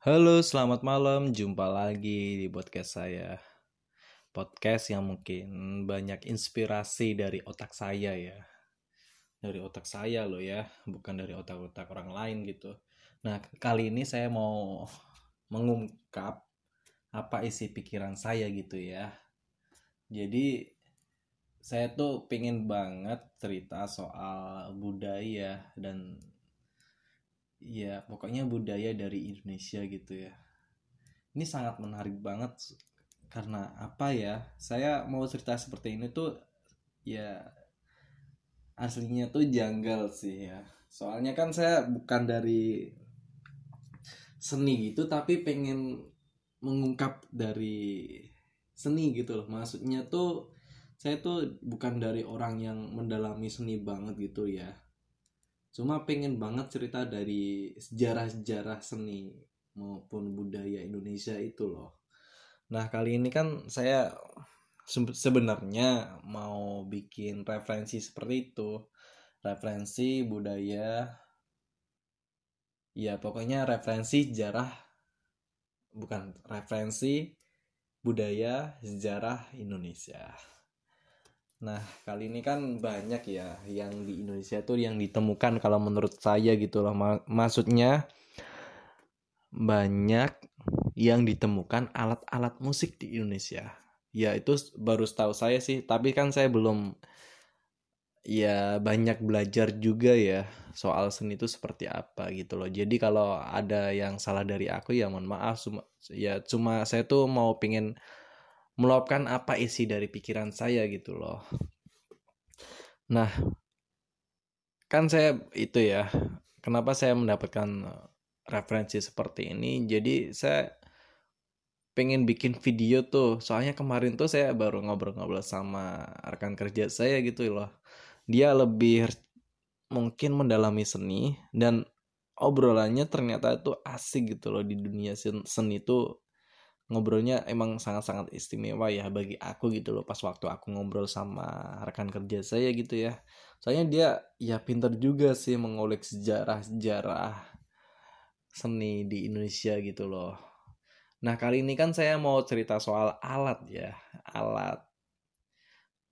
Halo, selamat malam. Jumpa lagi di podcast saya. Podcast yang mungkin banyak inspirasi dari otak saya ya. Dari otak saya loh ya, bukan dari otak-otak orang lain gitu. Nah, kali ini saya mau mengungkap apa isi pikiran saya gitu ya. Jadi saya tuh pengen banget cerita soal budaya dan ya pokoknya budaya dari Indonesia gitu ya. Ini sangat menarik banget karena apa ya saya mau cerita seperti ini tuh ya aslinya tuh janggal sih ya. Soalnya kan saya bukan dari seni gitu tapi pengen mengungkap dari seni gitu loh. Maksudnya tuh saya tuh bukan dari orang yang mendalami seni banget gitu ya cuma pengen banget cerita dari sejarah-sejarah seni maupun budaya Indonesia itu loh. Nah kali ini kan saya sebenarnya mau bikin referensi seperti itu. Referensi budaya ya pokoknya referensi sejarah bukan referensi budaya sejarah Indonesia Nah, kali ini kan banyak ya yang di Indonesia tuh yang ditemukan kalau menurut saya gitu loh. Maksudnya banyak yang ditemukan alat-alat musik di Indonesia. Ya itu baru tahu saya sih, tapi kan saya belum ya banyak belajar juga ya soal seni itu seperti apa gitu loh. Jadi kalau ada yang salah dari aku ya mohon maaf ya cuma saya tuh mau pingin meluapkan apa isi dari pikiran saya gitu loh. Nah, kan saya itu ya, kenapa saya mendapatkan referensi seperti ini? Jadi saya pengen bikin video tuh, soalnya kemarin tuh saya baru ngobrol-ngobrol sama rekan kerja saya gitu loh. Dia lebih mungkin mendalami seni dan obrolannya ternyata itu asik gitu loh di dunia seni itu ngobrolnya emang sangat-sangat istimewa ya bagi aku gitu loh pas waktu aku ngobrol sama rekan kerja saya gitu ya. Soalnya dia ya pinter juga sih mengulik sejarah-sejarah seni di Indonesia gitu loh. Nah kali ini kan saya mau cerita soal alat ya alat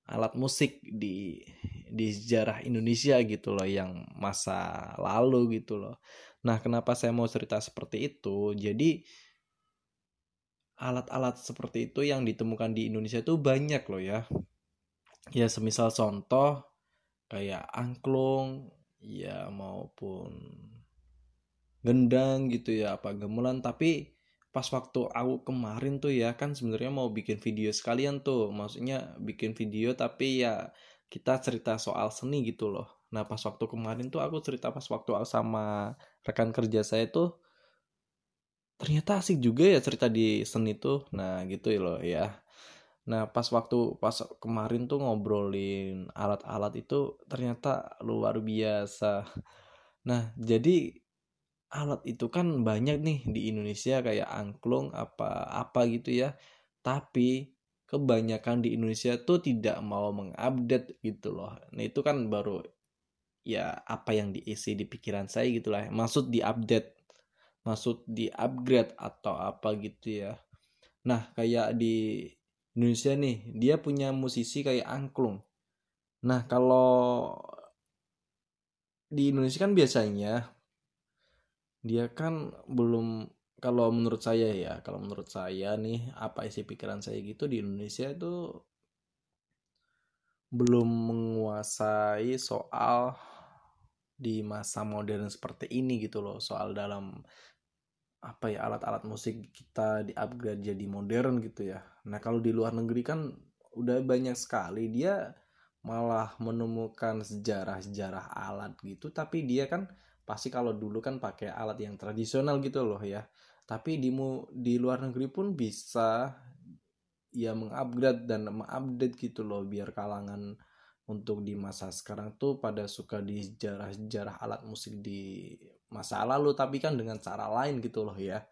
alat musik di di sejarah Indonesia gitu loh yang masa lalu gitu loh. Nah kenapa saya mau cerita seperti itu? Jadi alat-alat seperti itu yang ditemukan di Indonesia itu banyak loh ya. Ya semisal contoh kayak angklung ya maupun gendang gitu ya apa gemulan. Tapi pas waktu aku kemarin tuh ya kan sebenarnya mau bikin video sekalian tuh. Maksudnya bikin video tapi ya kita cerita soal seni gitu loh. Nah pas waktu kemarin tuh aku cerita pas waktu sama rekan kerja saya tuh ternyata asik juga ya cerita di seni tuh. Nah gitu loh ya. Nah pas waktu pas kemarin tuh ngobrolin alat-alat itu ternyata luar biasa. Nah jadi alat itu kan banyak nih di Indonesia kayak angklung apa apa gitu ya. Tapi kebanyakan di Indonesia tuh tidak mau mengupdate gitu loh. Nah itu kan baru ya apa yang diisi di pikiran saya gitulah maksud diupdate maksud di upgrade atau apa gitu ya. Nah kayak di Indonesia nih dia punya musisi kayak angklung. Nah kalau di Indonesia kan biasanya dia kan belum kalau menurut saya ya kalau menurut saya nih apa isi pikiran saya gitu di Indonesia itu belum menguasai soal di masa modern seperti ini gitu loh soal dalam apa ya alat-alat musik kita di upgrade jadi modern gitu ya. Nah kalau di luar negeri kan udah banyak sekali. Dia malah menemukan sejarah-sejarah alat gitu. Tapi dia kan pasti kalau dulu kan pakai alat yang tradisional gitu loh ya. Tapi di di luar negeri pun bisa ya mengupgrade dan mengupdate gitu loh. Biar kalangan untuk di masa sekarang tuh pada suka di sejarah-sejarah alat musik di masa lalu tapi kan dengan cara lain gitu loh ya.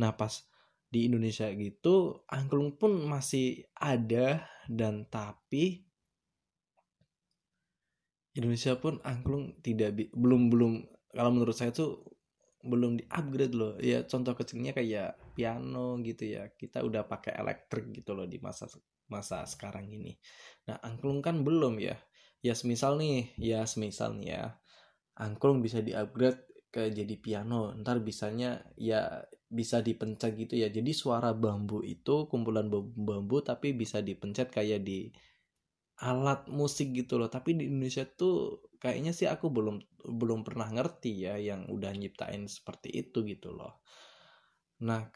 Nah, pas di Indonesia gitu angklung pun masih ada dan tapi Indonesia pun angklung tidak belum belum kalau menurut saya tuh belum di upgrade loh ya contoh kecilnya kayak piano gitu ya kita udah pakai elektrik gitu loh di masa masa sekarang ini. Nah angklung kan belum ya? Ya semisal nih ya semisal nih ya angklung bisa di upgrade ke jadi piano. Ntar bisanya ya bisa dipencet gitu ya. Jadi suara bambu itu kumpulan bambu tapi bisa dipencet kayak di alat musik gitu loh. Tapi di Indonesia tuh kayaknya sih aku belum belum pernah ngerti ya yang udah nyiptain seperti itu gitu loh. Nah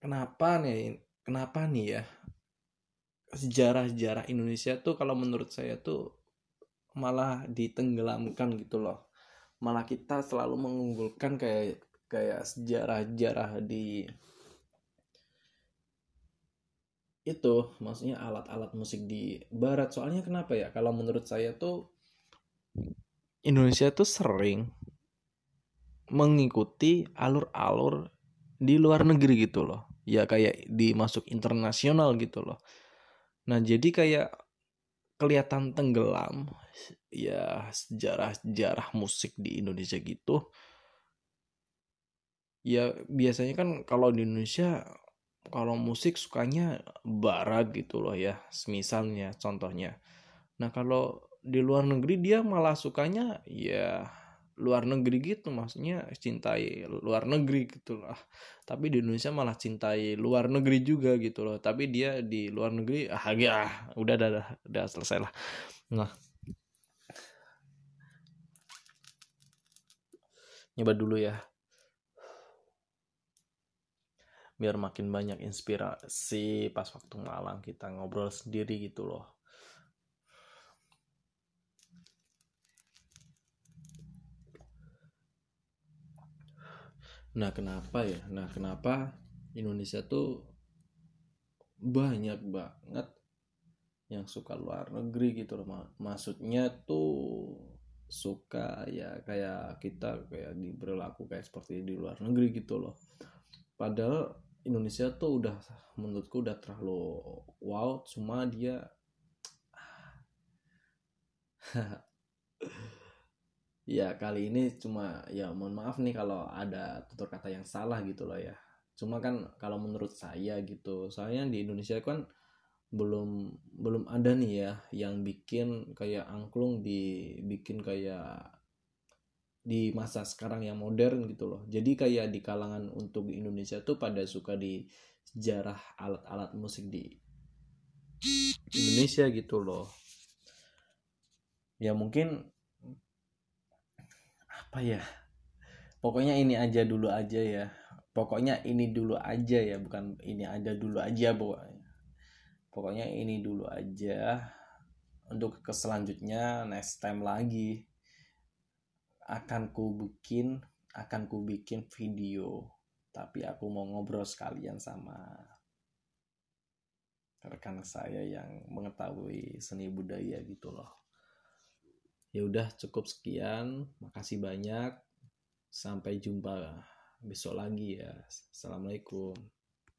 kenapa nih kenapa nih ya? Sejarah-sejarah Indonesia tuh kalau menurut saya tuh malah ditenggelamkan gitu loh. Malah kita selalu mengunggulkan kayak kayak sejarah-sejarah di itu maksudnya alat-alat musik di barat. Soalnya kenapa ya? Kalau menurut saya tuh Indonesia tuh sering mengikuti alur-alur di luar negeri gitu loh ya kayak dimasuk internasional gitu loh. Nah jadi kayak kelihatan tenggelam ya sejarah-sejarah musik di Indonesia gitu. Ya biasanya kan kalau di Indonesia kalau musik sukanya barat gitu loh ya misalnya contohnya. Nah kalau di luar negeri dia malah sukanya ya luar negeri gitu maksudnya cintai luar negeri gitu lah. Tapi di Indonesia malah cintai luar negeri juga gitu loh. Tapi dia di luar negeri ah ya udah udah udah, udah selesai lah. Nah. Nyoba dulu ya. Biar makin banyak inspirasi pas waktu malam kita ngobrol sendiri gitu loh Nah, kenapa ya? Nah, kenapa Indonesia tuh banyak banget yang suka luar negeri gitu loh. Maksudnya tuh suka ya kayak kita kayak diberlaku kayak seperti di luar negeri gitu loh. Padahal Indonesia tuh udah menurutku udah terlalu wow, cuma dia ya kali ini cuma ya mohon maaf nih kalau ada tutur kata yang salah gitu loh ya. Cuma kan kalau menurut saya gitu soalnya di Indonesia kan belum belum ada nih ya yang bikin kayak angklung dibikin kayak di masa sekarang yang modern gitu loh. Jadi kayak di kalangan untuk Indonesia tuh pada suka di sejarah alat-alat musik di Indonesia gitu loh. Ya mungkin apa ya? Pokoknya ini aja dulu aja ya. Pokoknya ini dulu aja ya bukan ini aja dulu aja pokoknya pokoknya ini dulu aja. Untuk ke selanjutnya next time lagi akan ku bikin akan ku bikin video. Tapi aku mau ngobrol sekalian sama rekan saya yang mengetahui seni budaya gitu loh ya udah cukup sekian. Makasih banyak. Sampai jumpa besok lagi ya. Assalamualaikum